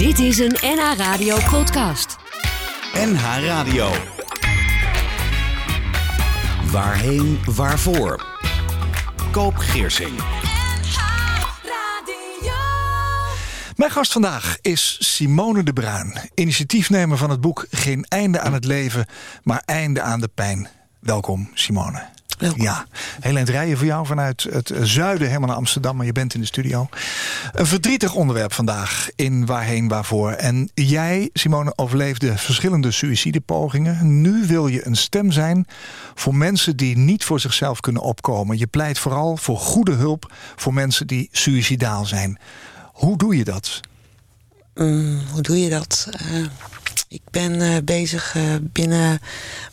Dit is een NH Radio podcast. NH Radio. Waarheen, waarvoor? Koop Geersing. Mijn gast vandaag is Simone de Bruin, initiatiefnemer van het boek Geen einde aan het leven, maar einde aan de pijn. Welkom, Simone. Ja, heel eind rijden voor jou vanuit het zuiden helemaal naar Amsterdam, maar je bent in de studio. Een verdrietig onderwerp vandaag in Waarheen Waarvoor. En jij, Simone, overleefde verschillende suïcidepogingen. Nu wil je een stem zijn voor mensen die niet voor zichzelf kunnen opkomen. Je pleit vooral voor goede hulp voor mensen die suïcidaal zijn. Hoe doe je dat? Mm, hoe doe je dat? Uh, ik ben uh, bezig uh, binnen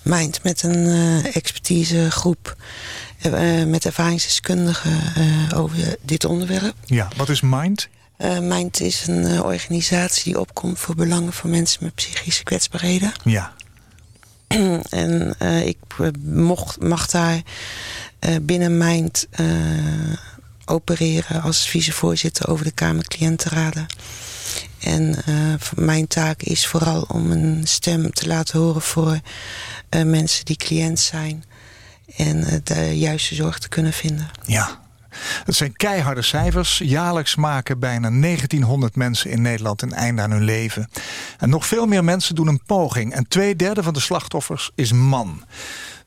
Mind met een expertisegroep met ervaringsdeskundigen over dit onderwerp. Ja, wat is Mind? Mind is een organisatie die opkomt voor belangen van mensen met psychische kwetsbaarheden. Ja. en ik mocht, mag daar binnen Mind opereren als vicevoorzitter over de Kamer Cliëntenraden. En uh, mijn taak is vooral om een stem te laten horen voor uh, mensen die cliënt zijn. En uh, de juiste zorg te kunnen vinden. Ja, het zijn keiharde cijfers. Jaarlijks maken bijna 1900 mensen in Nederland een einde aan hun leven. En nog veel meer mensen doen een poging. En twee derde van de slachtoffers is man.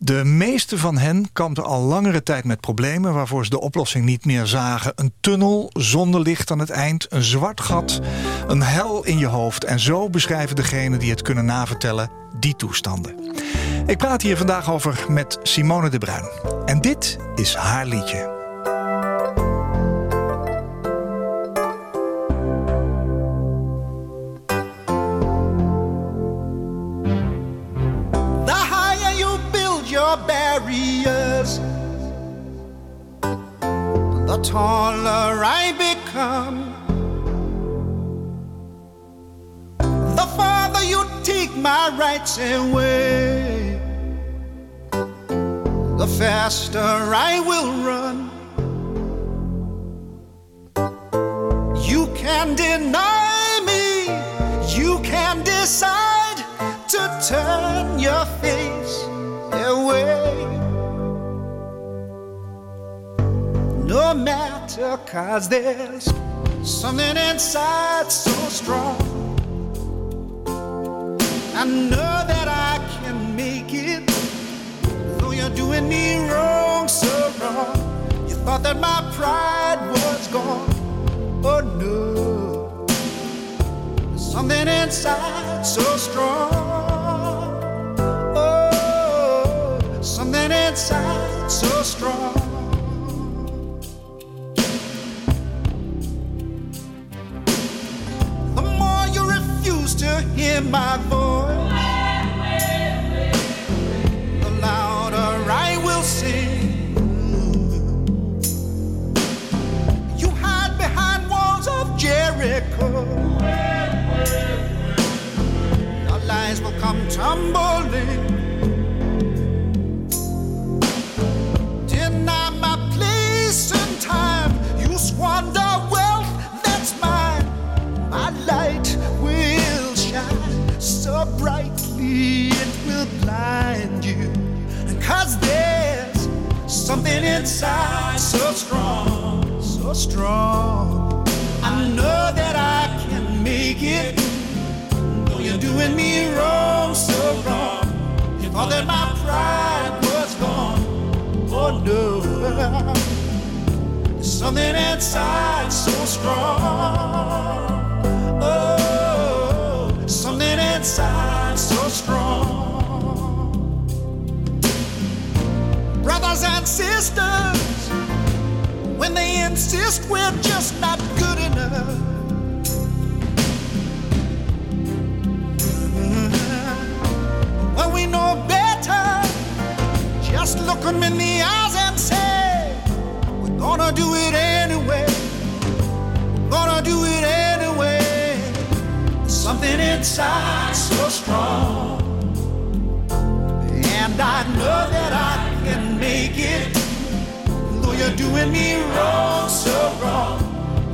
De meeste van hen kampten al langere tijd met problemen waarvoor ze de oplossing niet meer zagen. Een tunnel zonder licht aan het eind, een zwart gat, een hel in je hoofd. En zo beschrijven degenen die het kunnen navertellen die toestanden. Ik praat hier vandaag over met Simone de Bruin. En dit is haar liedje. Taller I become. The farther you take my rights away, the faster I will run. You can deny me, you can decide to turn your face No matter, cause there's something inside so strong. I know that I can make it, though you're doing me wrong, so wrong. You thought that my pride was gone. Oh no, there's something inside so strong. Oh, something inside so strong. Hear my voice, the louder I will sing. You hide behind walls of Jericho. Lies will come tumbling. Inside so strong, so strong. I know that I can make it. Though you're doing me wrong, so wrong. You thought that my pride was gone. Oh no something inside so strong. Oh, something inside so strong. Brothers and sisters, when they insist we're just not good enough. Mm-hmm. When we know better, just look them in the eyes and say, We're Gonna do it anyway. Gonna do it anyway. Something inside so strong. And I know that I can make it. Though you're doing me wrong, so wrong.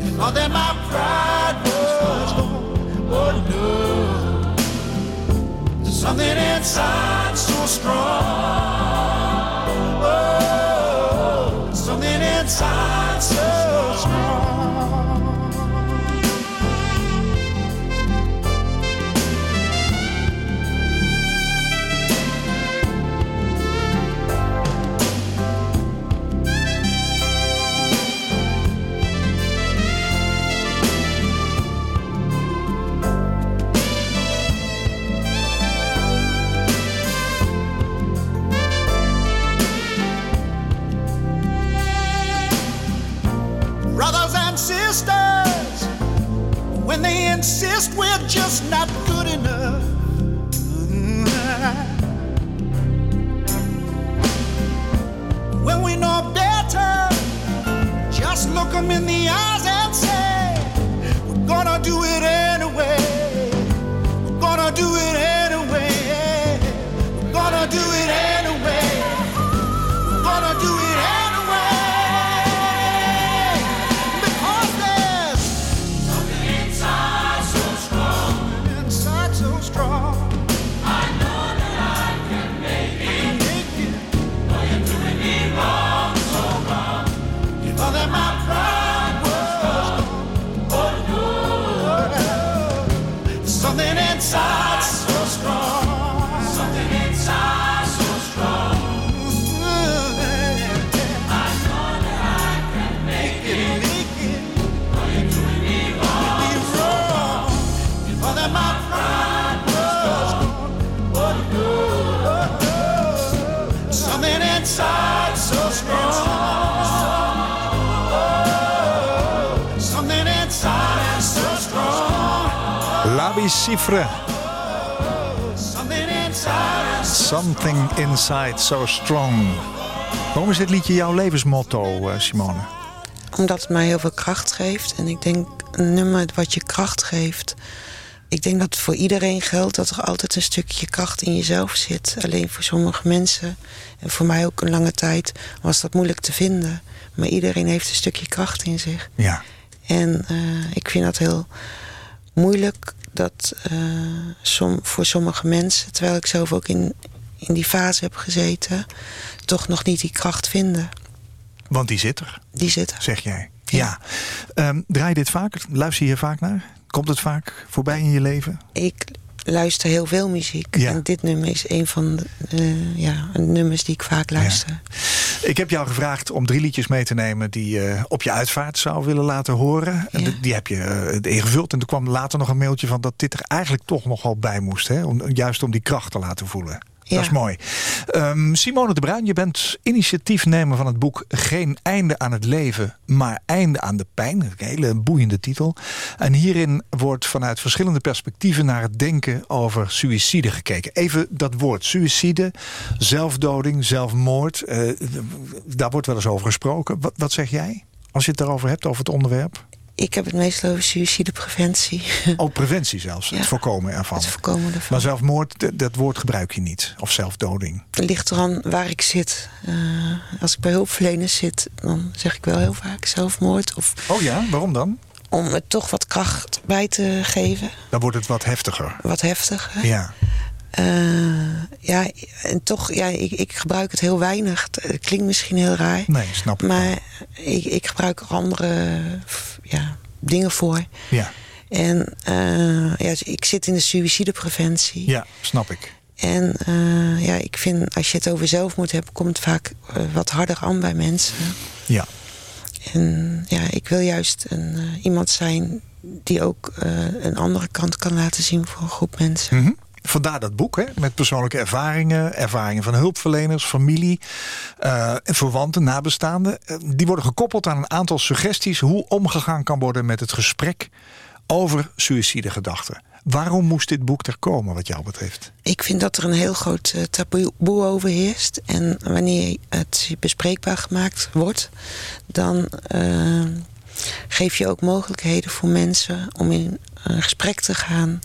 And all that my pride was gone. Oh no. There's something inside so strong. Oh, something inside so strong. Sisters when they insist we're just not good enough. When we know better, just look them in the eyes Something Inside So Strong. Waarom is dit liedje jouw levensmotto, eh, Simone? Omdat het mij heel veel kracht geeft. En ik denk, een nummer wat je kracht geeft... Ik denk dat het voor iedereen geldt dat er altijd een stukje kracht in jezelf zit. Alleen voor sommige mensen, en voor mij ook een lange tijd, was dat moeilijk te vinden. Maar iedereen heeft een stukje kracht in zich. Ja. En eh, ik vind dat heel moeilijk dat eh, som, voor sommige mensen, terwijl ik zelf ook in, in die fase heb gezeten, toch nog niet die kracht vinden. Want die zit er, Die zitten. zeg jij. Ja. Ja. Ehm, draai je dit vaak? Luister je hier vaak naar? Komt het vaak voorbij in je leven? Ik luister heel veel muziek. Ja. En dit nummer is een van de eh, ja, nummers die ik vaak luister. Ik heb jou gevraagd om drie liedjes mee te nemen die je op je uitvaart zou willen laten horen. En die- heb je eh, ingevuld. En er kwam later nog een mailtje van dat dit er eigenlijk toch nogal bij moest. Hè? Om, juist om die kracht te laten voelen. Dat is mooi. Ehm, Simone de Bruin, je bent initiatiefnemer van het boek Geen einde aan het leven, maar einde aan de pijn. Een hele boeiende titel. En hierin wordt vanuit verschillende perspectieven naar het denken over suïcide gekeken. Even dat woord, suïcide, zelfdoding, zelfmoord. eh, daar wordt wel eens over gesproken. Wat, wat zeg jij? Als je het daarover hebt, over het onderwerp? Ik heb het meestal over suïcidepreventie. Ook preventie zelfs, Ja. het voorkomen ervan. Het voorkomen ervan. Maar zelfmoord, dat woord gebruik je niet. Of zelfdoding. Het ligt eraan waar ik zit. Eh, als ik bij hulpverleners zit, dan zeg ik wel heel vaak zelfmoord. Of Oh ja, waarom dan? om het toch wat kracht bij te geven. Dan wordt het wat heftiger. Wat heftiger. Ja. Eh, ja, en toch, ja, ik, ik gebruik het heel weinig. Het, klinkt misschien heel raar. Nee, snap ik. Maar ik, ik gebruik er andere ja, dingen voor. Ja, En eh, ja, ik zit in de suïcidepreventie. ja, snap ik. En eh, ja, ik vind als je het over zelfmoord hebt, komt het vaak eh, wat harder aan bij mensen. Ja. En ja, ik wil juist een, iemand zijn die ook een andere kant kan laten zien voor een groep mensen. Mhm. Vandaar dat boek, hè, met persoonlijke ervaringen, ervaringen van hulpverleners, familie, eh, verwanten, nabestaanden. Eh, die worden gekoppeld aan een aantal suggesties hoe omgegaan kan worden met het gesprek over suïcidegedachten. Waarom moest dit boek er komen, wat jou betreft? Ik vind dat er een heel groot eh, taboe overheerst. En wanneer het bespreekbaar gemaakt wordt, dan geef je ook mogelijkheden voor mensen om in een gesprek te gaan.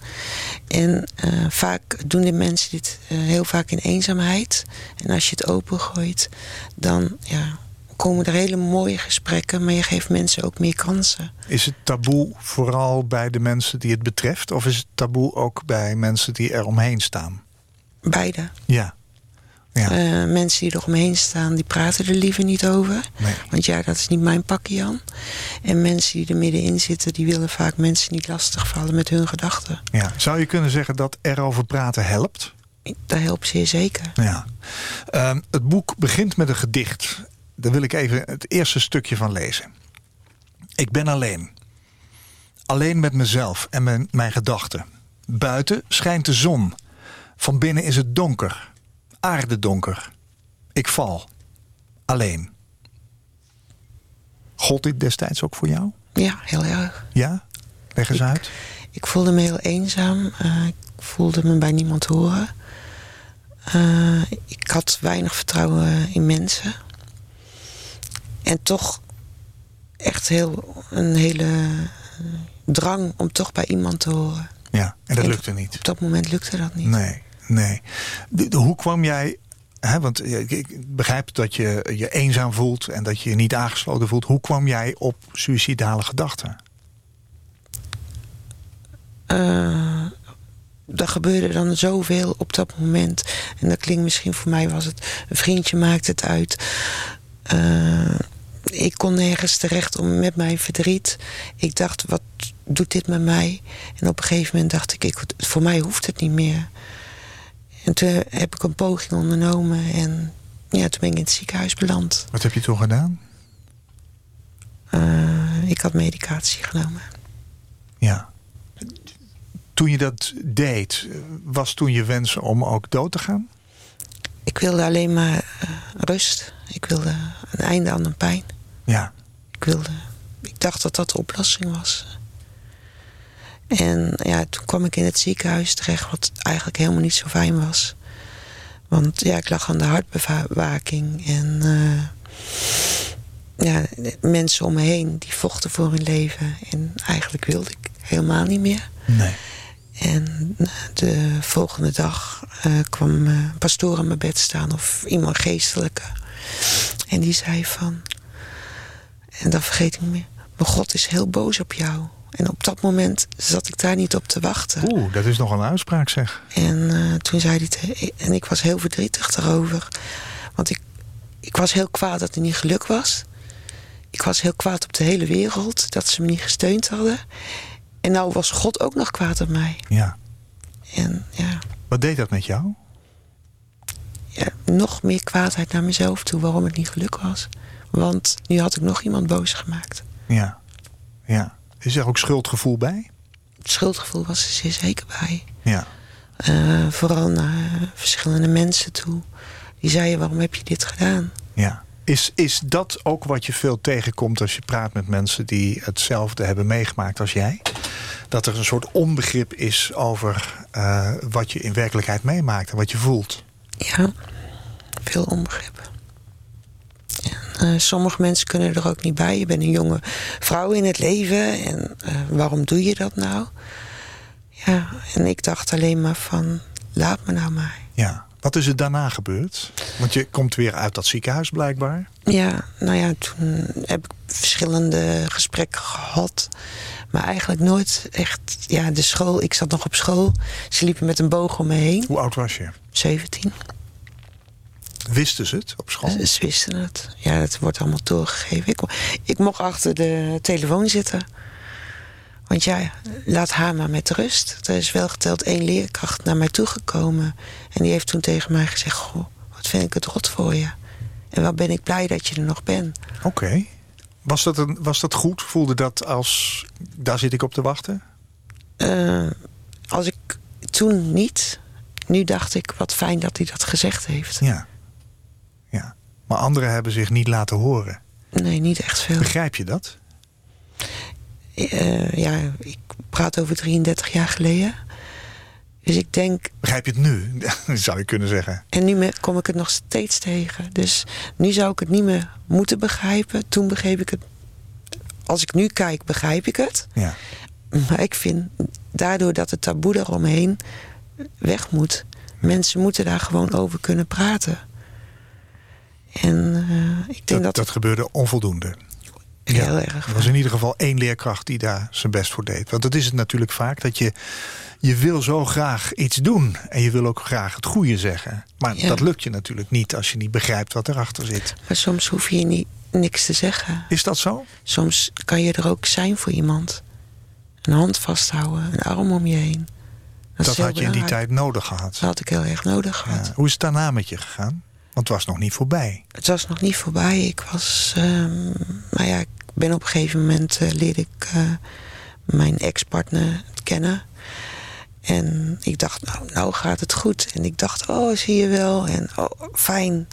En eh, vaak doen de mensen dit eh, heel vaak in eenzaamheid. En als je het opengooit, dan ja, komen er hele mooie gesprekken, maar je geeft mensen ook meer kansen. Is het taboe vooral bij de mensen die het betreft? Of is het taboe ook bij mensen die er omheen staan? Beide. Ja. Ja. Eh, mensen die er omheen staan, die praten er liever niet over. Nee. Want ja, dat is niet mijn pakje Jan. En mensen die er middenin zitten, die willen vaak mensen niet lastigvallen met hun gedachten. ja. Zou je kunnen zeggen dat erover praten helpt? Dat helpt zeer zeker. Ja. Ehm, het boek begint met een gedicht. Daar wil ik even het eerste stukje van lezen. Ik ben alleen. Alleen met mezelf en mijn, mijn gedachten. Buiten schijnt de zon. Van binnen is het donker. Aardedonker. Ik val. Alleen. Gold dit destijds ook voor jou? Ja, heel erg. Ja? Leg eens Ik- uit. Ik voelde me heel eenzaam. Eh, ik voelde me bij niemand horen. Eh, ik had weinig vertrouwen in mensen. En toch echt heel, een hele eh, drang om toch bij iemand te horen. Ja, en dat En- lukte niet. Op dat moment lukte dat niet. Nee, nee. Hoe kwam jij... Want ik, begrijp dat je je eenzaam voelt... en dat je je niet aangesloten voelt. Hoe kwam jij op suïcidale gedachten? Eh, er gebeurde dan zoveel op dat moment. En dat klinkt misschien voor mij was het... een vriendje maakt het uit. Eh, ik kon nergens terecht om met mijn verdriet. Ik dacht, wat doet dit met mij? En op een gegeven moment dacht ik, ik voor mij hoeft het niet meer. En toen heb ik een poging ondernomen. En ja, toen ben ik in het ziekenhuis beland. Wat heb je toen gedaan? Eh, ik had medicatie genomen. Ja. Toen je dat deed, was toen je wens om ook dood te gaan? Ik wilde alleen maar eh, rust. Ik wilde een einde aan de pijn. Ja. Ik wilde... Ik dacht dat dat de oplossing was. En ja, toen kwam ik in het ziekenhuis terecht... wat eigenlijk helemaal niet zo fijn was. Want ja, ik lag aan de hartbewaking. En eh, ja, mensen om me heen... die vochten voor hun leven. En eigenlijk wilde ik helemaal niet meer. Nee. En eh, de volgende dag eh, kwam een pastoor aan mijn bed staan of iemand geestelijke. En die zei van, en dat vergeet ik niet meer, mijn God is heel boos op jou. En op dat moment zat ik daar niet op te wachten. Oeh, dat is nog een uitspraak zeg. En eh, toen zei hij, te- en ik was heel verdrietig daarover. Want ik, ik was heel kwaad dat het niet geluk was. Ik was heel kwaad op de hele wereld, dat ze me niet gesteund hadden. En nou was God ook nog kwaad op mij. Ja. En ja, Wat deed dat met jou? ja, nog meer kwaadheid naar mezelf toe waarom het niet geluk was. Want nu had ik nog iemand boos gemaakt. Ja. Ja. Is er ook schuldgevoel bij? Het schuldgevoel was er zeer zeker bij. Ja. Eh, vooral naar verschillende mensen toe. Die zeiden, waarom heb je dit gedaan? Ja. Is, is dat ook wat je veel tegenkomt als je praat met mensen die hetzelfde hebben meegemaakt als jij? Dat er een soort onbegrip is over eh, wat je in werkelijkheid meemaakt en wat je voelt. Ja, veel onbegrip. Eh, sommige mensen kunnen er ook niet bij. Je bent een jonge vrouw in het leven. En eh, waarom doe je dat nou? Ja, en ik dacht alleen maar van, laat me nou maar. Ja. Wat is er daarna gebeurd? Want je komt weer uit dat ziekenhuis blijkbaar. Ja, nou ja, toen heb ik verschillende gesprekken gehad. Maar eigenlijk nooit echt... Ja, de school, ik zat nog op school. Ze liepen met een boog om me heen. Hoe oud was je? 17. Wisten ze het op school? Ze, wisten het. Ja, het wordt allemaal doorgegeven. Ik, ik mocht achter de telefoon zitten. Want ja, laat haar maar met rust. Er is wel geteld één leerkracht naar mij toegekomen. En die heeft toen tegen mij gezegd... Goh, wat vind ik het rot voor je. En wat ben ik blij dat je er nog bent. Oké. Was, dat een, was dat goed? Voelde dat als... daar zit ik op te wachten? Eh, als ik toen niet... Nu dacht ik, wat fijn dat hij dat gezegd heeft. Ja. Maar anderen hebben zich niet laten horen. Nee, niet echt veel. Begrijp je dat? Eh, ja, ik praat over 33 jaar geleden. Dus ik denk, Begrijp je het nu? Zou je kunnen zeggen. en nu kom ik het nog steeds tegen. Dus nu zou ik het niet meer moeten begrijpen. Toen begreep ik het. Als ik nu kijk, begrijp ik het. Ja. Maar ik vind daardoor dat het taboe eromheen weg moet. Mensen moeten daar gewoon over kunnen praten. En eh, ik denk Dat, dat, dat gebeurde onvoldoende. heel erg. Er was in ieder geval één leerkracht die daar zijn best voor deed. Want dat is het natuurlijk vaak. Dat je, je wil zo graag iets doen. En je wil ook graag het goede zeggen. Maar Ja. dat lukt je natuurlijk niet als je niet begrijpt wat erachter zit. Maar soms hoef je niet, niks te zeggen. Is dat zo? Soms kan je er ook zijn voor iemand. Een hand vasthouden, een arm om je heen. Dat, had je in die tijd nodig gehad. Dat had ik heel erg nodig gehad. Ja. Hoe is het daarna met je gegaan? Want het was nog niet voorbij. Het was nog niet voorbij. Ik was, ehm nou ja, ik ben op een gegeven moment eh, leerde ik eh, mijn ex-partner kennen. En ik dacht, nou, nou gaat het goed. En ik dacht, oh, zie je wel. En oh, fijn.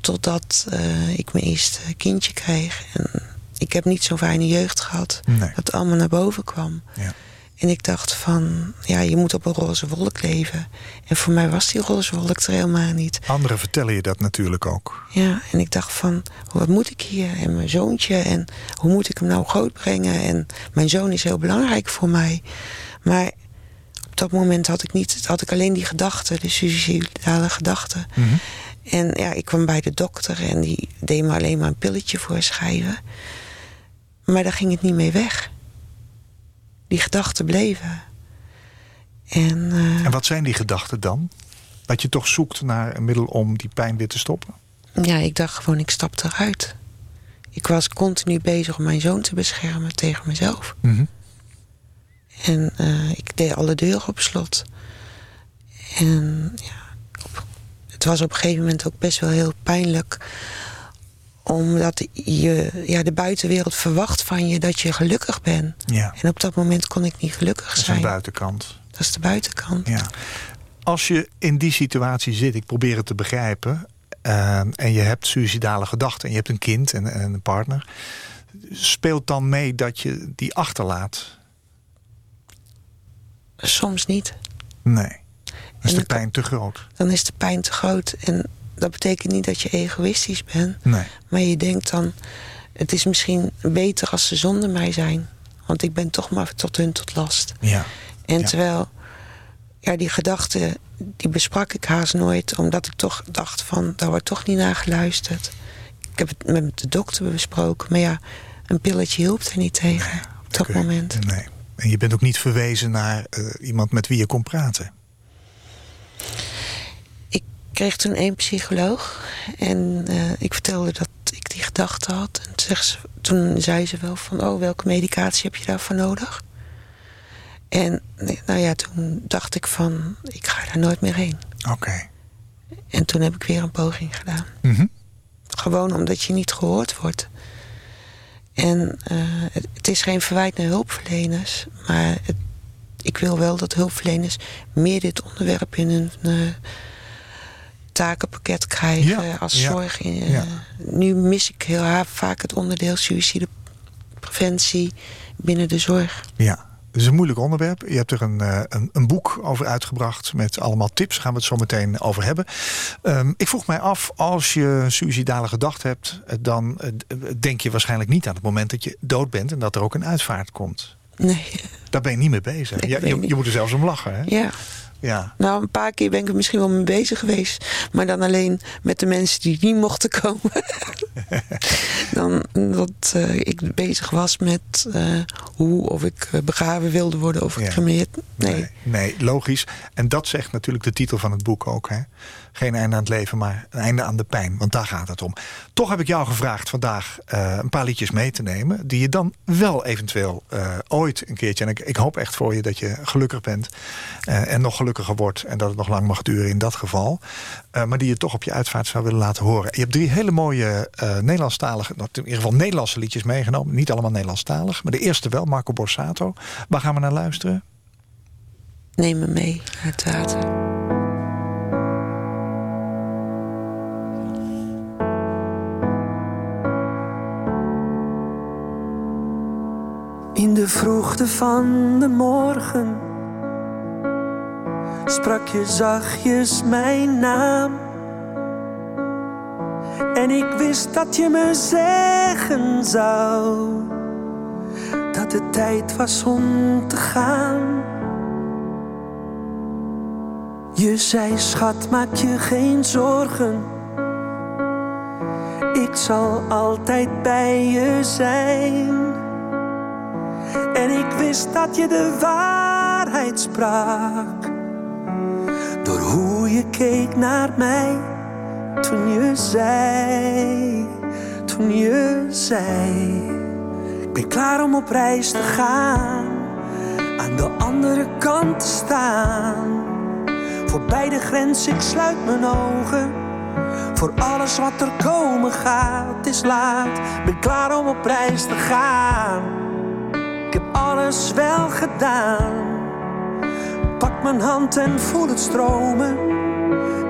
Totdat eh, ik mijn eerste kindje kreeg. En ik heb niet zo'n fijne jeugd gehad. Nee. Dat het allemaal naar boven kwam. Ja. En ik dacht van, ja, je moet op een roze wolk leven. En voor mij was die roze wolk er helemaal niet. Anderen vertellen je dat natuurlijk ook. Ja, en ik dacht van, wat moet ik hier? En mijn zoontje, en hoe moet ik hem nou grootbrengen? En mijn zoon is heel belangrijk voor mij. Maar op dat moment had ik, niet, had ik alleen die gedachten, de suicidale gedachten. Mhm. En ja, ik kwam bij de dokter en die deed me alleen maar een pilletje voorschrijven. Maar daar ging het niet mee weg. Die gedachten bleven. En, eh, En wat zijn die gedachten dan? Dat je toch zoekt naar een middel om die pijn weer te stoppen? Ja, ik dacht gewoon, ik stap eruit. Ik was continu bezig om mijn zoon te beschermen tegen mezelf. Mhm. En eh, ik deed alle deuren op slot. En ja, op- het was op een gegeven moment ook best wel heel pijnlijk. Omdat je, ja, de buitenwereld verwacht van je dat je gelukkig bent. Ja, En op dat moment kon ik niet gelukkig dat is zijn. buitenkant. Dat is de buitenkant. Ja. Als je in die situatie zit, ik probeer het te begrijpen... eh, en je hebt suïcidale gedachten en je hebt een kind en, en een partner... speelt dan mee dat je die achterlaat? Soms niet. Nee. Dan is de pijn te groot. Dan is de pijn te groot. En dat betekent niet dat je egoïstisch bent. Nee. Maar je denkt dan, het is misschien beter als ze zonder mij zijn. Want ik ben toch maar tot hun tot last. Ja. En Ja. terwijl, ja, die gedachten, die besprak ik haast nooit. Omdat ik toch dacht van, daar wordt toch niet naar geluisterd. Ik heb het met de dokter besproken. Maar ja, een pilletje hielp er niet tegen op dat je- moment. Nee. En je bent ook niet verwezen naar eh, iemand met wie je kon praten. Ik kreeg toen één psycholoog. En eh, ik vertelde dat ik die gedachten had. En toen, ze, toen zei ze wel van, oh, welke medicatie heb je daarvoor nodig? En nou ja, toen dacht ik van, ik ga daar nooit meer heen. Oké. En toen heb ik weer een poging gedaan. Mhm. Gewoon omdat je niet gehoord wordt. En eh, het, het is geen verwijt naar hulpverleners. Maar het, ik wil wel dat hulpverleners meer dit onderwerp in hun eh, takenpakket krijgen. Ja, als ja, zorg. In, ja. eh, Nu mis ik heel vaak het onderdeel suïcidepreventie binnen de zorg. Ja. Het is een moeilijk onderwerp. Je hebt er een, eh, een, een boek over uitgebracht met allemaal tips. Daar gaan we het zo meteen over hebben. Ehm, ik vroeg mij af, als je suïcidale gedachten hebt... eh, dan denk je waarschijnlijk niet aan het moment dat je dood bent... en dat er ook een uitvaart komt. Nee, Daar ben je niet mee bezig. Nee, je, je moet er zelfs om lachen, hè? ja. Ja. Nou, een paar keer ben ik er misschien wel mee bezig geweest. Maar dan alleen met de mensen die niet mochten komen. dan dat eh, ik bezig was met eh, hoe of ik eh, begraven wilde worden of Ja. gecremeerd. Nee. Nee, nee, logisch. En dat zegt natuurlijk de titel van het boek ook. Hè? Geen einde aan het leven, maar een einde aan de pijn. Want daar gaat het om. Toch heb ik jou gevraagd vandaag eh, een paar liedjes mee te nemen... die je dan wel eventueel eh, ooit een keertje... en ik, ik hoop echt voor je dat je gelukkig bent... eh, en nog gelukkiger wordt en dat het nog lang mag duren in dat geval. Maar die je toch op je uitvaart zou willen laten horen. Je hebt drie hele mooie Nederlandstalige... nou, in ieder geval Nederlandse liedjes meegenomen. Niet allemaal Nederlandstalig, maar de eerste wel, Marco Borsato. Waar gaan we naar luisteren? Neem me mee naar het water. In de vroegte van de morgen sprak je zachtjes mijn naam. En ik wist dat je me zeggen zou dat het tijd was om te gaan. Je zei, schat, maak je geen zorgen. Ik zal altijd bij je zijn. En ik wist dat je de waarheid sprak. Door hoe je keek naar mij toen je zei, toen je zei. Ik ben klaar om op reis te gaan, aan de andere kant te staan. Voorbij de grens, ik sluit mijn ogen. Voor alles wat er komen gaat, is laat. Ik ben klaar om op reis te gaan. Alles wel gedaan. Pak mijn hand en voel het stromen.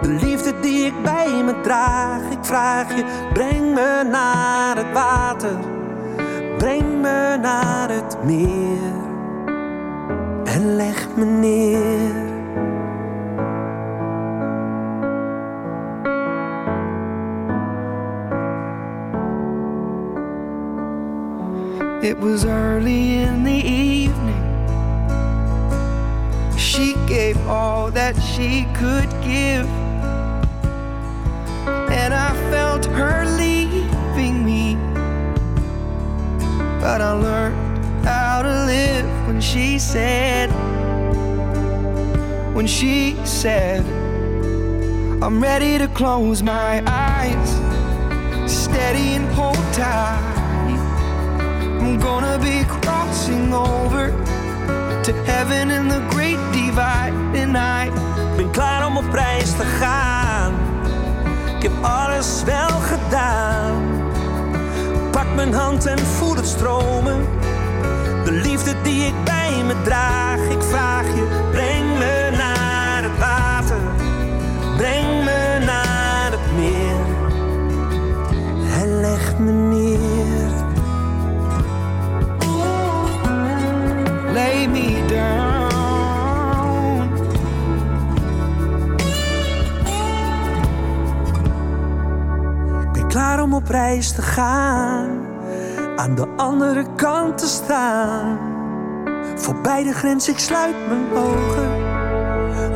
De liefde die ik bij me draag. Ik vraag je, breng me naar het water. Breng me naar het meer. En leg me neer. It was early in the evening. She gave all that she could give. And I felt her leaving me. But I learned how to live when she said, when she said, I'm ready to close my eyes, steady and hold tight. I'm gonna be crossing over to heaven in the great divide. And ben klaar om op reis te gaan. Ik heb alles wel gedaan. Pak mijn hand en voel het stromen. De liefde die ik bij me draag. Ik vraag je, breng me naar het water. Breng me naar het meer. En leg me neer. Op reis te gaan, aan de andere kant te staan. Voorbij de grens, ik sluit mijn ogen.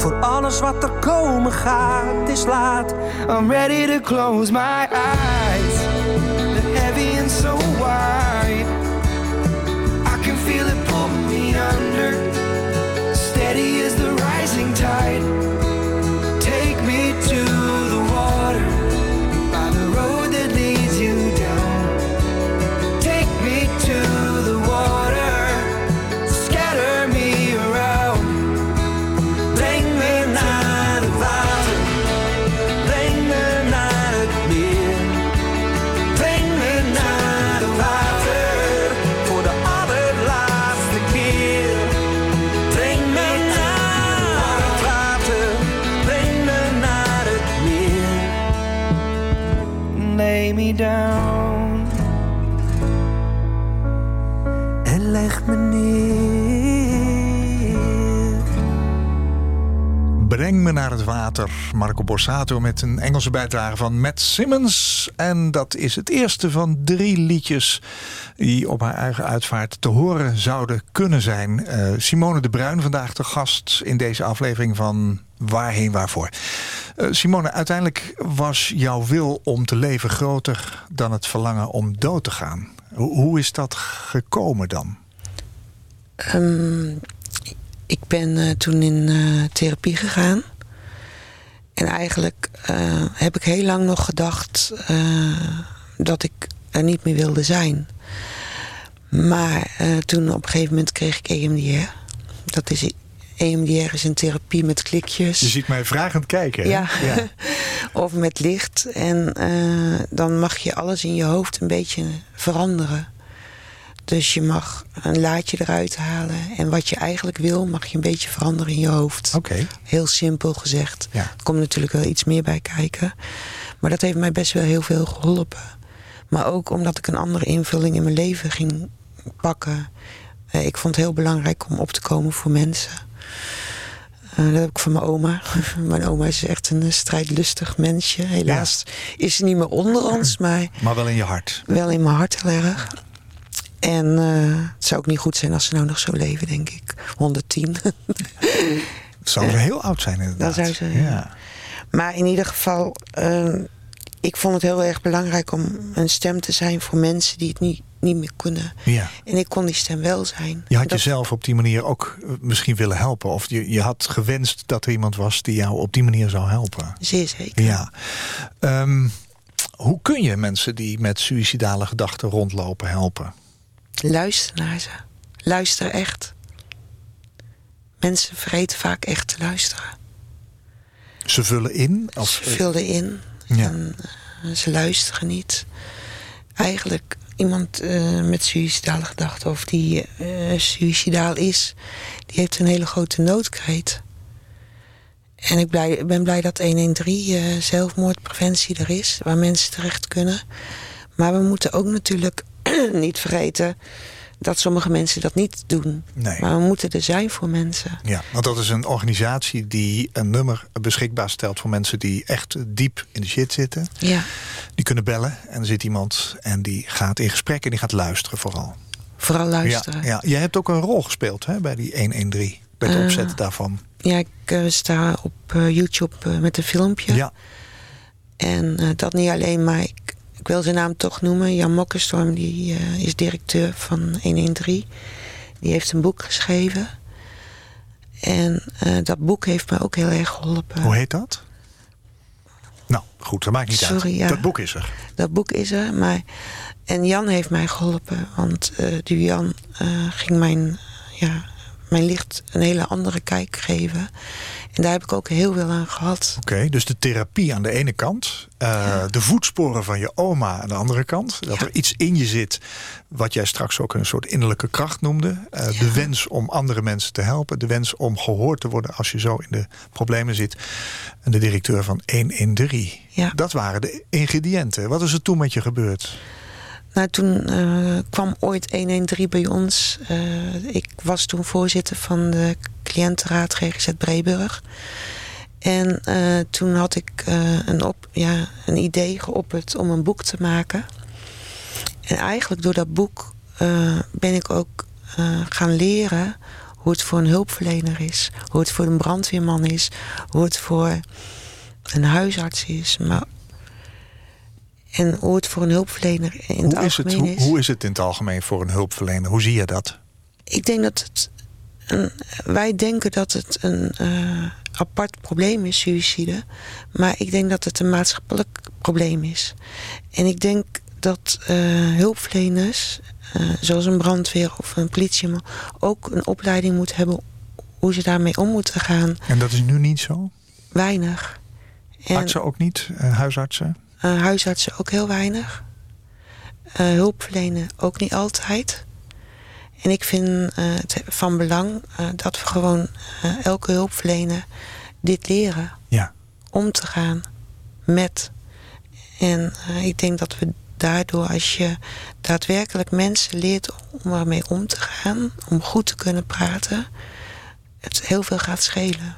Voor alles wat er komen gaat, is laat. I'm ready to close my eyes. The heavy and so wide. Water. Marco Borsato met een Engelse bijdrage van Matt Simmons. En dat is het eerste van drie liedjes die op haar eigen uitvaart te horen zouden kunnen zijn. Eh, Simone de Bruin vandaag de gast in deze aflevering van Waarheen Waarvoor. Eh, Simone, uiteindelijk was jouw wil om te leven groter dan het verlangen om dood te gaan. Hoe, is dat gekomen dan? Ehm, ik ben eh, toen in therapie gegaan. En eigenlijk eh, heb ik heel lang nog gedacht eh, dat ik er niet meer wilde zijn. Maar eh, toen op een gegeven moment kreeg ik EMDR. Dat is, EMDR is een therapie met klikjes. Je ziet mij vragend kijken. hè? Ja. of met licht. En dan mag je alles in je hoofd een beetje veranderen. Dus je mag een laadje eruit halen. En wat je eigenlijk wil, mag je een beetje veranderen in je hoofd. Oké. Heel simpel gezegd. Ja. Er komt natuurlijk wel iets meer bij kijken. Maar dat heeft mij best wel heel veel geholpen. Maar ook omdat ik een andere invulling in mijn leven ging pakken. Eh, ik vond het heel belangrijk om op te komen voor mensen. Eh, dat heb ik van mijn oma. mijn oma is echt een strijdlustig mensje. Helaas is ze niet meer onder ons, maar Maar wel in je hart. wel in mijn hart heel erg. En eh, het zou ook niet goed zijn als ze nou nog zo leven, denk ik. 110. Zou ze heel oud zijn inderdaad. Dan zou ze, ja. Maar in ieder geval, eh, ik vond het heel erg belangrijk om een stem te zijn voor mensen die het niet, niet meer kunnen. Ja. En ik kon die stem wel zijn. Je had Dat- jezelf op die manier ook eh, misschien willen helpen. Of je, je had gewenst dat er iemand was die jou op die manier zou helpen. Zeer zeker. Ja. Ehm, hoe kun je mensen die met suïcidale gedachten rondlopen helpen? Luister naar ze. Luister echt. Mensen vergeten vaak echt te luisteren. Ze vullen in? Of, Ze vullen in Ja. en eh, ze luisteren niet. Eigenlijk iemand eh, met suïcidale gedachten of die eh suïcidaal is, die heeft een hele grote noodkreet. En ik blij, ben blij dat 113 eh, zelfmoordpreventie er is, waar mensen terecht kunnen. Maar we moeten ook natuurlijk niet vergeten dat sommige mensen dat niet doen. Nee. Maar we moeten er zijn voor mensen. Ja, want dat is een organisatie die een nummer beschikbaar stelt voor mensen die echt diep in de shit zitten. Ja, Die kunnen bellen en er zit iemand en die gaat in gesprek en die gaat luisteren vooral. vooral luisteren. Ja, ja. Jij hebt ook een rol gespeeld hè, bij die 113, bij het Eh, opzetten daarvan. Ja, ik eh, sta op eh, YouTube met een filmpje. Ja, En dat niet alleen, maar ik, ik wil zijn naam toch noemen. Jan Mokkenstorm, die eh, is directeur van 113. Die heeft een boek geschreven. En eh, dat boek heeft me ook heel erg geholpen. hoe heet dat? Nou, goed, dat maakt niet uit. Sorry, ja. Dat boek is er. Dat boek is er, maar... En Jan heeft mij geholpen, want eh, die Jan ging mijn, ja, mijn licht een hele andere kijk geven. En daar heb ik ook heel veel aan gehad. Oké, dus de therapie aan de ene kant, eh, de voetsporen van je oma aan de andere kant. Dat Ja. er iets in je zit wat jij straks ook een soort innerlijke kracht noemde. Eh, De wens om andere mensen te helpen, de wens om gehoord te worden als je zo in de problemen zit. En de directeur van 113. Ja. Dat waren de ingrediënten. Wat is er toen met je gebeurd? Nou, toen eh, kwam ooit 113 bij ons. Eh, ik was toen voorzitter van de cliëntenraad GGZ Breburg. En eh, toen had ik een, op, ja, een idee geopperd om een boek te maken. En eigenlijk door dat boek ben ik ook gaan leren hoe het voor een hulpverlener is. Hoe het voor een brandweerman is. Hoe het voor een huisarts is. Maar en hoe het voor een hulpverlener in het Hoe is, het, algemeen hoe, is. hoe is het in het algemeen voor een hulpverlener? Hoe zie je dat? Ik denk dat het. Een, wij denken dat het een eh, apart probleem is, suïcide. Maar ik denk dat het een maatschappelijk probleem is. En ik denk dat eh, hulpverleners, eh, zoals een brandweer of een politieman, ook een opleiding moeten hebben hoe ze daarmee om moeten gaan. En dat is nu niet zo? Weinig. En, Artsen ook niet? Huisartsen? Eh, huisartsen ook heel weinig. Eh, hulpverlenen ook niet altijd. En ik vind eh, het van belang dat we gewoon elke hulpverlener dit leren. Ja. Om te gaan met. En ik denk dat we daardoor, als je daadwerkelijk mensen leert om ermee om te gaan, om goed te kunnen praten, het heel veel gaat schelen.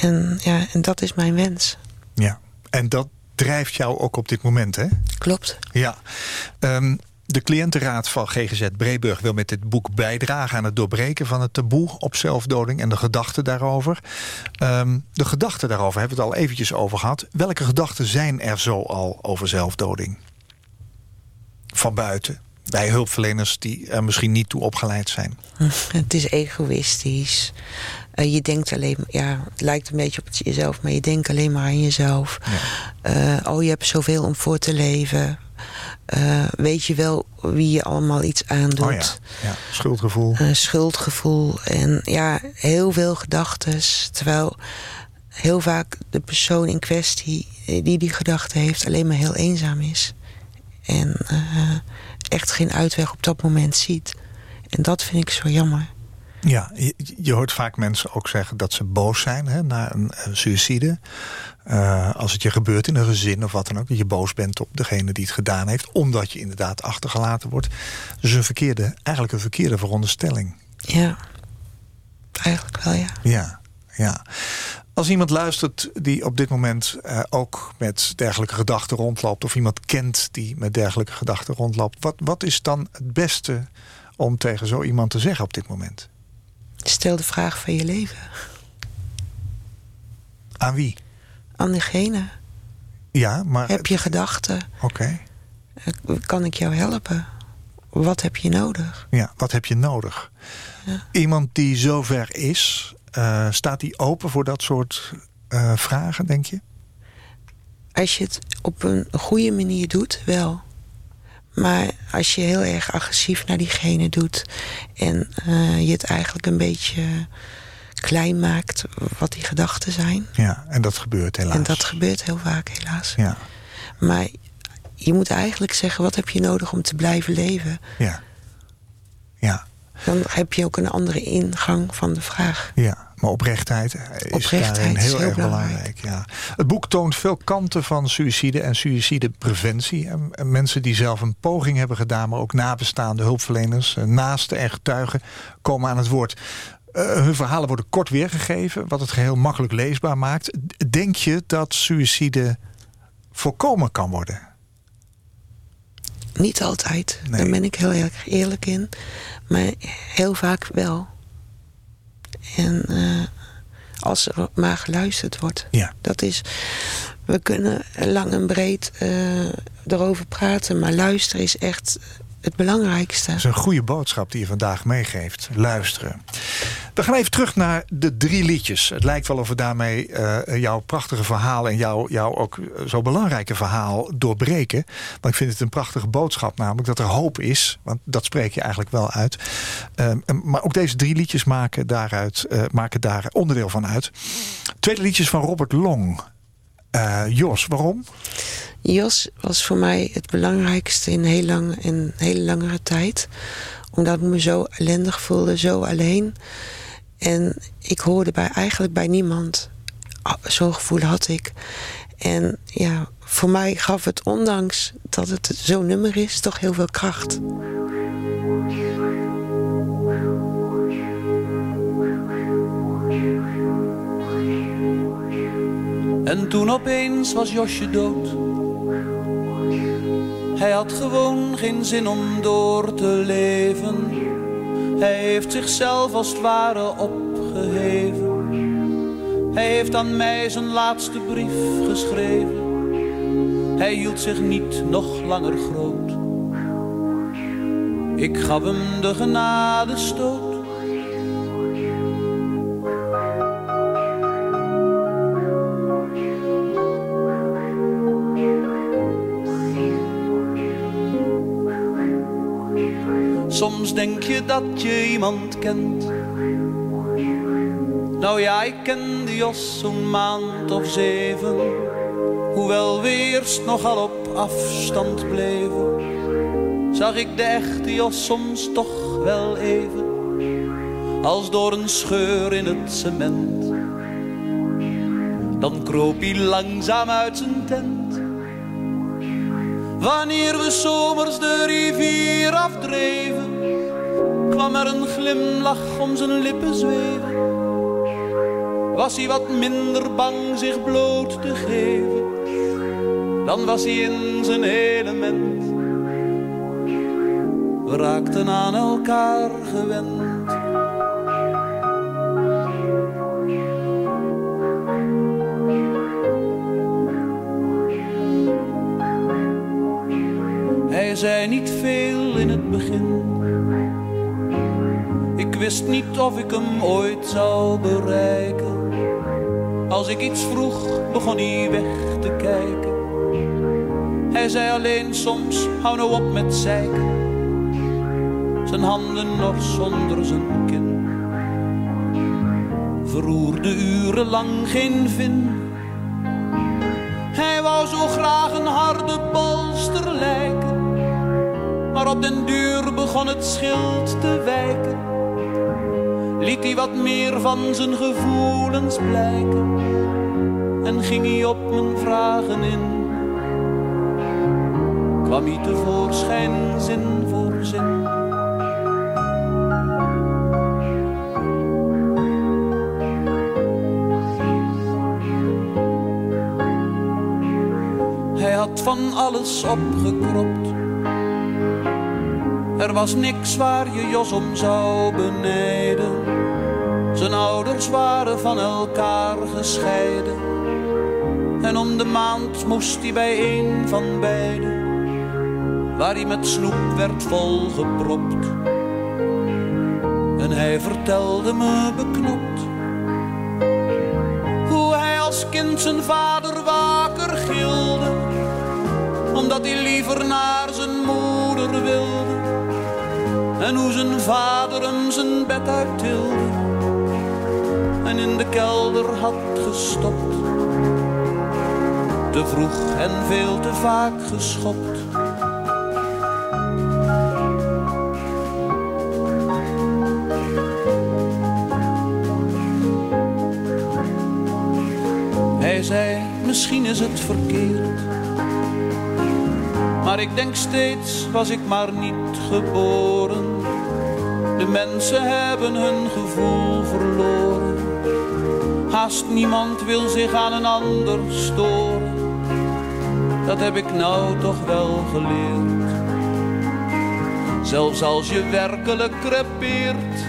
En, ja, en dat is mijn wens. Ja. En dat drijft jou ook op dit moment, hè? Klopt. Ja. Ehm, de cliëntenraad van GGZ Breburg wil met dit boek bijdragen aan het doorbreken van het taboe op zelfdoding en de gedachten daarover. Ehm, de gedachten daarover hebben we het al eventjes over gehad. Welke gedachten zijn er zo al over zelfdoding? Van buiten. Bij hulpverleners die er misschien niet toe opgeleid zijn. Het is egoïstisch. Eh, je denkt alleen, ja, het lijkt een beetje op het jezelf, maar je denkt alleen maar aan jezelf. Eh, oh, je hebt zoveel om voor te leven. Eh, weet je wel wie je allemaal iets aandoet? Oh ja, ja. schuldgevoel. Schuldgevoel en ja, heel veel gedachten. Terwijl heel vaak de persoon in kwestie die die gedachten heeft alleen maar heel eenzaam is. En echt geen uitweg op dat moment ziet. En dat vind ik zo jammer. Ja, je, je hoort vaak mensen ook zeggen dat ze boos zijn hè, na een eh, suïcide. Eh, als het je gebeurt in een gezin of wat dan ook. Dat je boos bent op degene die het gedaan heeft. Omdat je inderdaad achtergelaten wordt. Dus een verkeerde, eigenlijk een verkeerde veronderstelling. Ja, eigenlijk wel ja. Ja, ja. Als iemand luistert die op dit moment eh, ook met dergelijke gedachten rondloopt. Of iemand kent die met dergelijke gedachten rondloopt. Wat, wat is dan het beste om tegen zo iemand te zeggen op dit moment? Stel de vraag van je leven. Aan wie? Aan diegene. Ja, maar... Heb je gedachten? Oké. Kan ik jou helpen? Wat heb je nodig? Ja, wat heb je nodig? Ja. Iemand die zover is, eh, staat die open voor dat soort eh, vragen, denk je? Als je het op een goede manier doet, wel. Maar als je heel erg agressief naar diegene doet... en eh, je het eigenlijk een beetje klein maakt wat die gedachten zijn... Ja, en dat gebeurt helaas. en dat gebeurt heel vaak helaas. Ja, Maar je moet eigenlijk zeggen, wat heb je nodig om te blijven leven? ja. Ja, Dan heb je ook een andere ingang van de vraag. ja. Maar oprechtheid is Oprechtheid daarin is heel, erg belangrijk. Ja. Het boek toont veel kanten van suïcide en suïcidepreventie. En, en mensen die zelf een poging hebben gedaan... maar ook nabestaande hulpverleners, eh, naasten en getuigen... komen aan het woord. Eh, hun verhalen worden kort weergegeven... wat het geheel makkelijk leesbaar maakt. Denk je dat suïcide voorkomen kan worden? Niet altijd, Nee. daar ben ik heel erg eerlijk in. Maar heel vaak wel. En eh, als er maar geluisterd wordt. Ja. Dat is, we kunnen lang en breed eh, erover praten, maar luisteren is echt het belangrijkste. Dat is een goede boodschap die je vandaag meegeeft. Luisteren. We gaan even terug naar de drie liedjes. Het lijkt wel of we daarmee eh, jouw prachtige verhaal... en jouw, jouw ook zo belangrijke verhaal doorbreken. Want ik vind het een prachtige boodschap namelijk dat er hoop is. Want dat spreek je eigenlijk wel uit. Ehm, maar ook deze drie liedjes maken, daaruit, eh, maken daar onderdeel van uit. Tweede liedjes van Robert Long. Eh, Jos, waarom? Jos was voor mij het belangrijkste in heel lang, in hele langere tijd. Omdat ik me zo ellendig voelde, zo alleen. En ik hoorde bij, eigenlijk bij niemand. Zo'n gevoel had ik. En ja, voor mij gaf het, ondanks dat het zo'n nummer is, toch heel veel kracht. En toen opeens was Josje dood. Hij had gewoon geen zin om door te leven. Hij heeft zichzelf als het ware opgeheven. Hij heeft aan mij zijn laatste brief geschreven. Hij hield zich niet nog langer groot. Ik gaf hem de genadestoot. Denk je dat je iemand kent. Nou ja, ik kende Jos zo'n maand of zeven. Hoewel we eerst nogal op afstand bleven. Zag ik de echte Jos soms toch wel even. Als door een scheur in het cement. Dan kroop hij langzaam uit zijn tent. Wanneer we zomers de rivier afdreven, kwam er een glimlach om zijn lippen zweven. Was hij wat minder bang zich bloot te geven, dan was hij in zijn element. We raakten aan elkaar gewend. Hij zei niet veel in het begin. Wist niet of ik hem ooit zou bereiken. Als ik iets vroeg, begon hij weg te kijken. Hij zei alleen soms, hou nou op met zeiken. Zijn handen nog zonder zijn kin. Verroerde urenlang geen vin. Hij wou zo graag een harde bolster lijken. Maar op den duur begon het schild te wijken. Liet hij wat meer van zijn gevoelens blijken. En ging hij op mijn vragen in. Kwam hij tevoorschijn zin voor zin. Hij had van alles opgekropt. Er was niks waar je Jos om zou benijden. Zijn ouders waren van elkaar gescheiden. En om de maand moest hij bij een van beiden, waar hij met snoep werd volgepropt. En hij vertelde me beknopt hoe hij als kind zijn vader waker gilde, omdat hij liever naar zijn moeder wilde. En hoe zijn vader hem zijn bed uittilde in de kelder had gestopt. Te vroeg en veel te vaak geschopt. Hij zei, misschien is het verkeerd. Maar ik denk steeds, was ik maar niet geboren. De mensen hebben hun gevoel verloren. Haast niemand wil zich aan een ander storen. Dat heb ik nou toch wel geleerd. Zelfs als je werkelijk crepeert,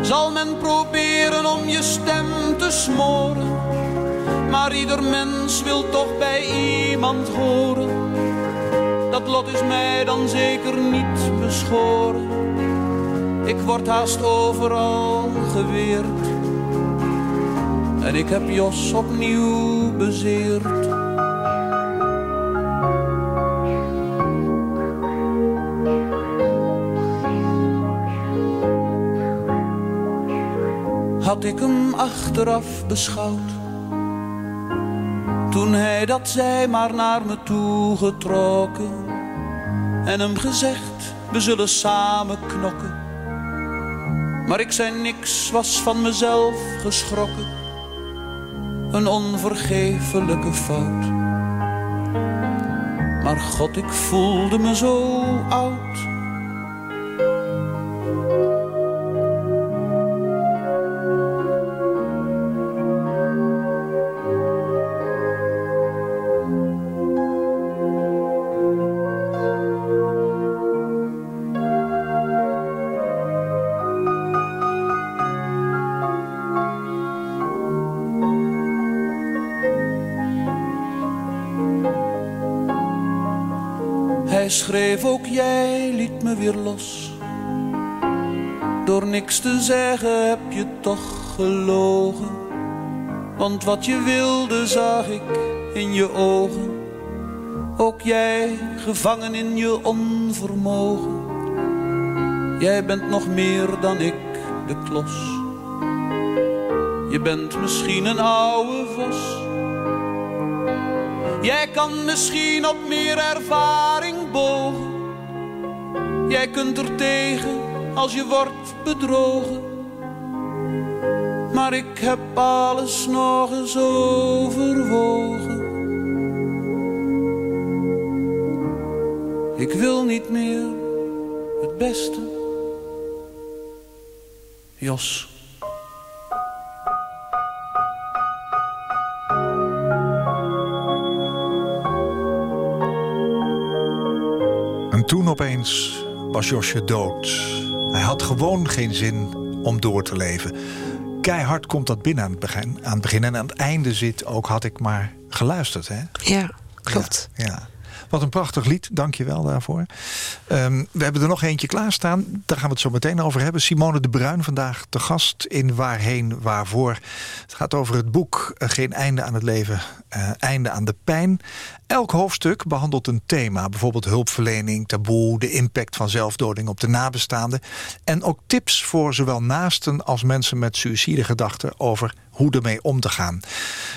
zal men proberen om je stem te smoren. Maar ieder mens wil toch bij iemand horen. Dat lot is mij dan zeker niet beschoren. Ik word haast overal geweerd. En ik heb Jos opnieuw bezeerd. Had ik hem achteraf beschouwd. Toen hij dat zei maar naar me toe getrokken. En hem gezegd, we zullen samen knokken. Maar ik zei niks, was van mezelf geschrokken Een onvergeeflijke fout. Maar God, ik voelde me zo oud los. Door niks te zeggen heb je toch gelogen. Want wat je wilde zag ik in je ogen. Ook jij gevangen in je onvermogen. Jij bent nog meer dan ik, de klos. Je bent misschien een oude vos. Jij kan misschien op meer ervaring bogen. Jij kunt er tegen als je wordt bedrogen. Maar ik heb alles nog eens overwogen. Ik wil niet meer het beste. Jos. En toen opeens was Josje dood. Hij had gewoon geen zin om door te leven. Keihard komt dat binnen aan het begin. Aan het begin en aan het einde zit ook had ik maar geluisterd. Hè? Ja, klopt. Ja, ja. Wat een prachtig lied, dank je wel daarvoor. Um, we hebben er nog eentje klaarstaan. Daar gaan we het zo meteen over hebben. Simone de Bruin vandaag te gast in Waarheen Waarvoor. Het gaat over het boek Geen einde aan het leven, uh, einde aan de pijn. Elk hoofdstuk behandelt een thema. Bijvoorbeeld hulpverlening, taboe, de impact van zelfdoding op de nabestaanden. En ook tips voor zowel naasten als mensen met suïcidegedachten over hoe ermee om te gaan.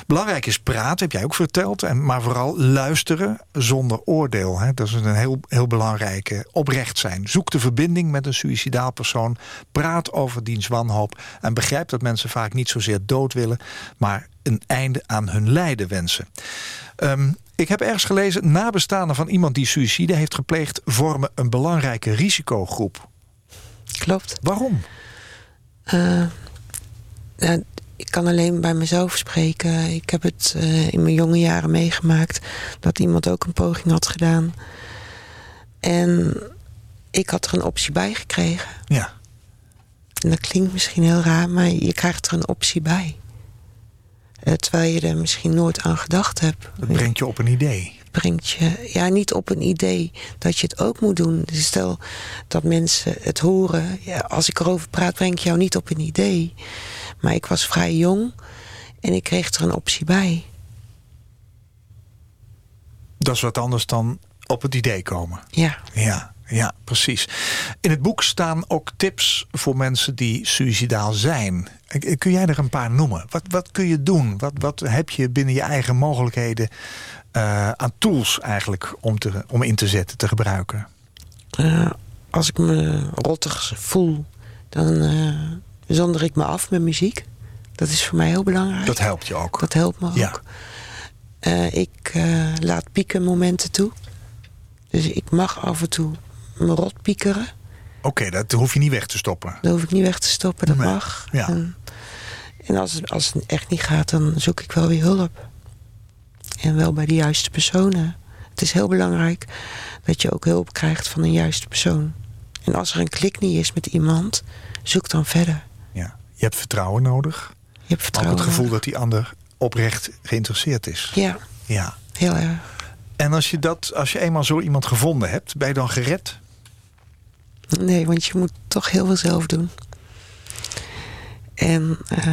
Belangrijk is praten, heb jij ook verteld. En, maar vooral luisteren zonder oordeel. Hè. Dat is een heel, heel belangrijke. Oprecht zijn. Zoek de verbinding met een suïcidaal persoon. Praat over diens wanhoop. En begrijp dat mensen vaak niet zozeer dood willen... maar een einde aan hun lijden wensen. Um, ik heb ergens gelezen, nabestaanden van iemand die suïcide heeft gepleegd... vormen een belangrijke risicogroep. Klopt. Waarom? Uh, nou, ik kan alleen bij mezelf spreken. Ik heb het uh, in mijn jonge jaren meegemaakt... dat iemand ook een poging had gedaan. En ik had er een optie bij gekregen. Ja. En dat klinkt misschien heel raar, maar je krijgt er een optie bij. Terwijl je er misschien nooit aan gedacht hebt. Dat brengt je op een idee. brengt je ja, niet op een idee dat je het ook moet doen. Dus stel dat mensen het horen. Ja, als ik erover praat, breng ik jou niet op een idee. Maar ik was vrij jong en ik kreeg er een optie bij. Dat is wat anders dan op het idee komen. Ja. Ja, ja, precies. In het boek staan ook tips voor mensen die suicidaal zijn. Kun jij er een paar noemen? Wat, wat kun je doen? Wat, wat heb je binnen je eigen mogelijkheden eh, aan tools eigenlijk om, te, om in te zetten, te gebruiken? Eh, als ik me rottig voel, dan eh zonder ik me af met muziek. Dat is voor mij heel belangrijk. Dat helpt je ook. Dat helpt me ook. Ja. Ik laat pieken momenten toe. Dus ik mag af en toe me rot piekeren. Oké, dat hoef je niet weg te stoppen. Dat hoef ik niet weg te stoppen, dat Nee. mag. Ja. En, en als, het- als het echt niet gaat, dan zoek ik wel weer hulp. En wel bij de juiste personen. Het is heel belangrijk dat je ook hulp krijgt van een juiste persoon. En als er een klik niet is met iemand, zoek dan verder. Ja. Je hebt vertrouwen nodig. Je hebt Maar ook vertrouwen. het gevoel nodig. dat die ander oprecht geïnteresseerd is. Ja, Ja. heel erg. En als je, dat, als je eenmaal zo iemand gevonden hebt, ben je dan gered? Nee, want je moet toch heel veel zelf doen. En eh,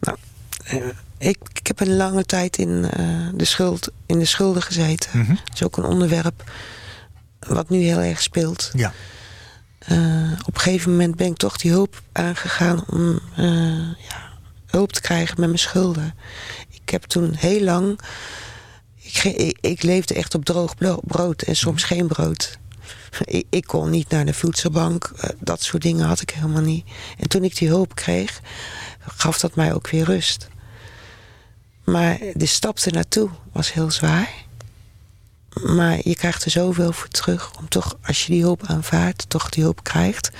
nou, eh, ik, ik heb een lange tijd in, eh, de, schuld, in de schulden gezeten. Mhm. Dat is ook een onderwerp wat nu heel erg speelt. Ja. Op een gegeven moment ben ik toch die hulp aangegaan om ja, hulp te krijgen met mijn schulden. Ik heb toen heel lang. Ik, ik, ik leefde echt op droog brood en soms geen brood. Ik, kon niet naar de voedselbank. eh, dat soort dingen had ik helemaal niet. En toen ik die hulp kreeg, gaf dat mij ook weer rust. Maar de stap ernaartoe was heel zwaar. Maar je krijgt er zoveel voor terug. Om toch, als je die hulp aanvaardt, toch die hulp krijgt.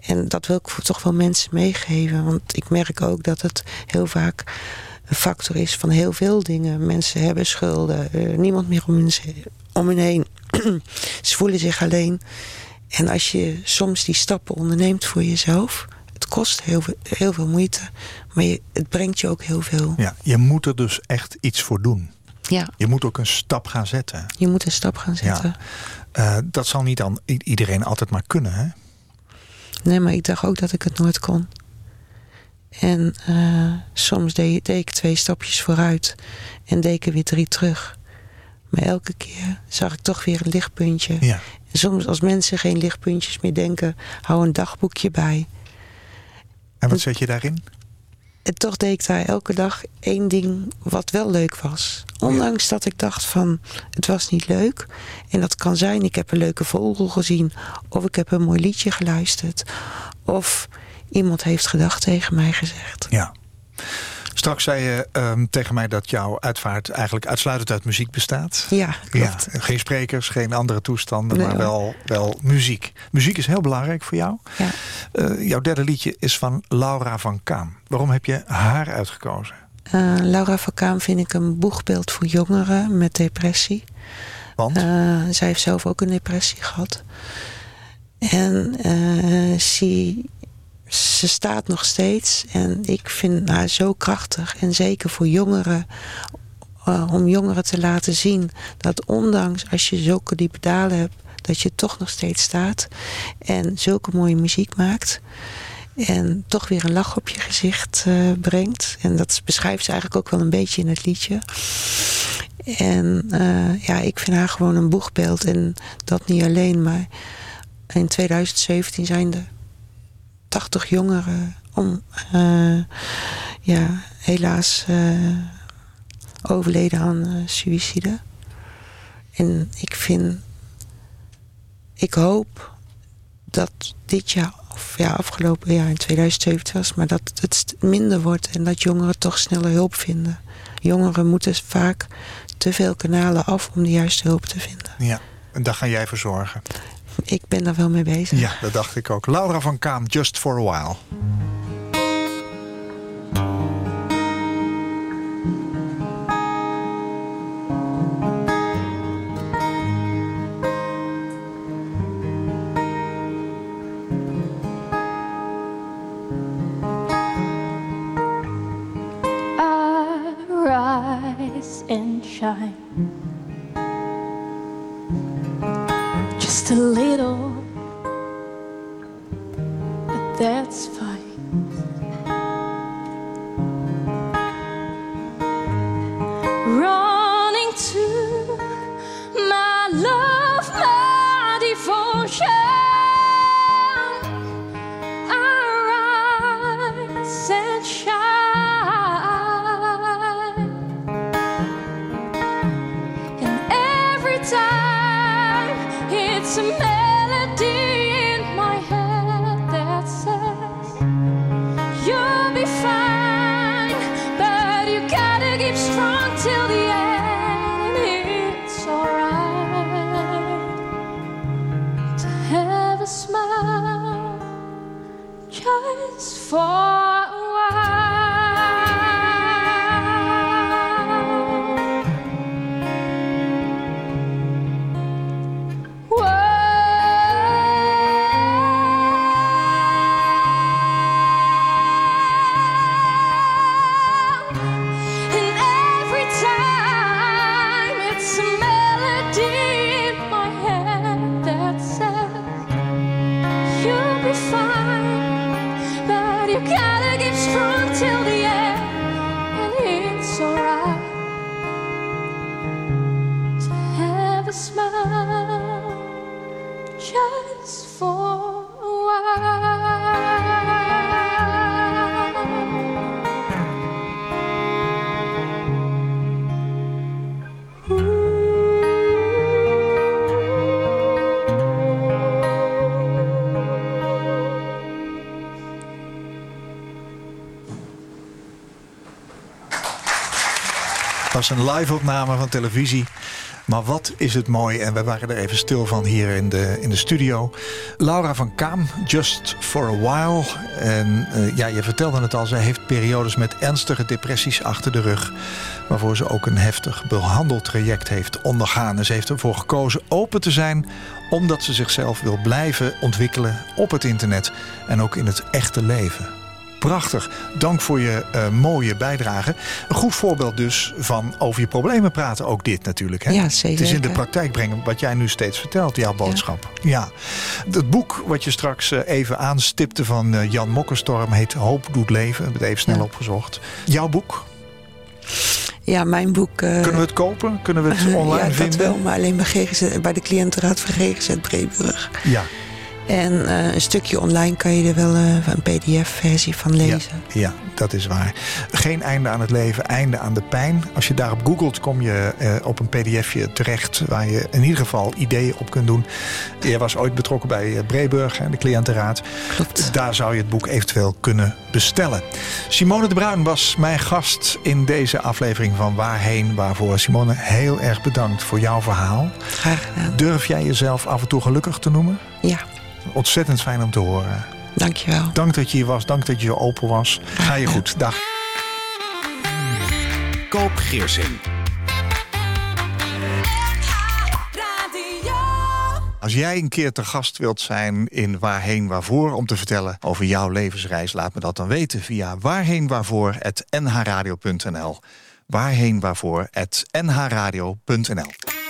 En dat wil ik toch wel mensen meegeven. Want ik merk ook dat het heel vaak een factor is van heel veel dingen. Mensen hebben schulden. eh, niemand meer om hun, om hen heen. Ze voelen zich alleen. En als je soms die stappen onderneemt voor jezelf... Het kost heel veel, heel veel moeite. Maar je, het brengt je ook heel veel. ja. Je moet er dus echt iets voor doen. Ja, Je moet ook een stap gaan zetten. je moet een stap gaan zetten. Eh, dat zal niet aan i- iedereen altijd maar kunnen. Hè? Nee, maar ik dacht ook dat ik het nooit kon. En eh, soms deed, deed ik twee stapjes vooruit en deed ik er weer drie terug. Maar elke keer zag ik toch weer een lichtpuntje. Ja. En soms als mensen geen lichtpuntjes meer denken, hou een dagboekje bij. En wat zet je daarin? En toch deed ik daar elke dag één ding wat wel leuk was. Ondanks dat ik dacht van, het was niet leuk. En dat kan zijn, ik heb een leuke vogel gezien. Of ik heb een mooi liedje geluisterd. Of iemand heeft gedacht tegen mij gezegd. Ja. Straks zei je ehm, tegen mij dat jouw uitvaart eigenlijk uitsluitend uit muziek bestaat. Ja, klopt. Ja, geen sprekers, geen andere toestanden, Nee, maar wel, wel muziek. Muziek is heel belangrijk voor jou. Ja. Eh, jouw derde liedje is van Laura van Kaam. Waarom heb je haar uitgekozen? Eh, Laura van Kaam vind ik een boegbeeld voor jongeren met depressie. Want? Eh, zij heeft zelf ook een depressie gehad. En ze, ze staat nog steeds. En ik vind haar zo krachtig. En zeker voor jongeren. eh, om jongeren te laten zien dat ondanks als je zulke diepe dalen hebt, dat je toch nog steeds staat. En zulke mooie muziek maakt. En toch weer een lach op je gezicht eh, brengt. En dat beschrijft ze eigenlijk ook wel een beetje in het liedje. En eh, ja, ik vind haar gewoon een boegbeeld. En dat niet alleen, maar in 2017 zijn er 80 jongeren om, eh, ja, helaas eh, overleden aan eh, suïcide. En ik vind, ik hoop dat dit jaar, of ja, afgelopen jaar in 2017 was, maar dat het minder wordt en dat jongeren toch sneller hulp vinden. Jongeren moeten vaak te veel kanalen af om de juiste hulp te vinden. Ja, en daar ga jij voor zorgen. Ik ben daar wel mee bezig. Ja, dat dacht ik ook. Laura van Kaam, Just for a While. Just for was een live-opname van televisie. Maar wat is het mooi. En we waren er even stil van hier in de, in de studio. Laura van Kaam, Just for a While. En eh, ja, je vertelde het al. Zij heeft periodes met ernstige depressies achter de rug. Waarvoor ze ook een heftig behandeltraject heeft ondergaan. En ze heeft ervoor gekozen open te zijn. Omdat ze zichzelf wil blijven ontwikkelen op het internet. En ook in het echte leven. Prachtig. Dank voor je eh, mooie bijdrage. Een goed voorbeeld dus van over je problemen praten. Ook dit natuurlijk. Hè? Ja, zeker. Het is in de Ja. praktijk brengen wat jij nu steeds vertelt, jouw boodschap. Ja. Het boek wat je straks eh, even aanstipte van eh, Jan Mokkerstorm heet Hoop doet leven. Ik heb het even snel Ja. opgezocht. Jouw boek? Ja, mijn boek... Kunnen we het kopen? Kunnen we het online ja, dat vinden? wel, maar alleen bij, GGZ, bij de cliëntenraad van GGZ Breeburg. Ja. En eh, een stukje online kan je er wel eh, een pdf-versie van lezen. Ja, ja, dat is waar. Geen einde aan het leven, einde aan de pijn. Als je daarop googelt, kom je eh, op een pdfje terecht... waar je in ieder geval ideeën op kunt doen. Je was ooit betrokken bij Breeburg, hè, de cliëntenraad. Klopt. Daar zou je het boek eventueel kunnen bestellen. Simone de Bruin was mijn gast in deze aflevering van Waarheen Waarvoor. Simone, heel erg bedankt voor jouw verhaal. Graag gedaan. Durf jij jezelf af en toe gelukkig te noemen? Ja, Ontzettend fijn om te horen. dankjewel. Dank dat je hier was, dank dat je open was. Ga je goed, dag. Koop Geersing. Als jij een keer te gast wilt zijn in Waarheen Waarvoor om te vertellen over jouw levensreis, laat me dat dan weten via waarheenwaarvoor.nhradio.nl. Waarheenwaarvoor.nhradio.nl.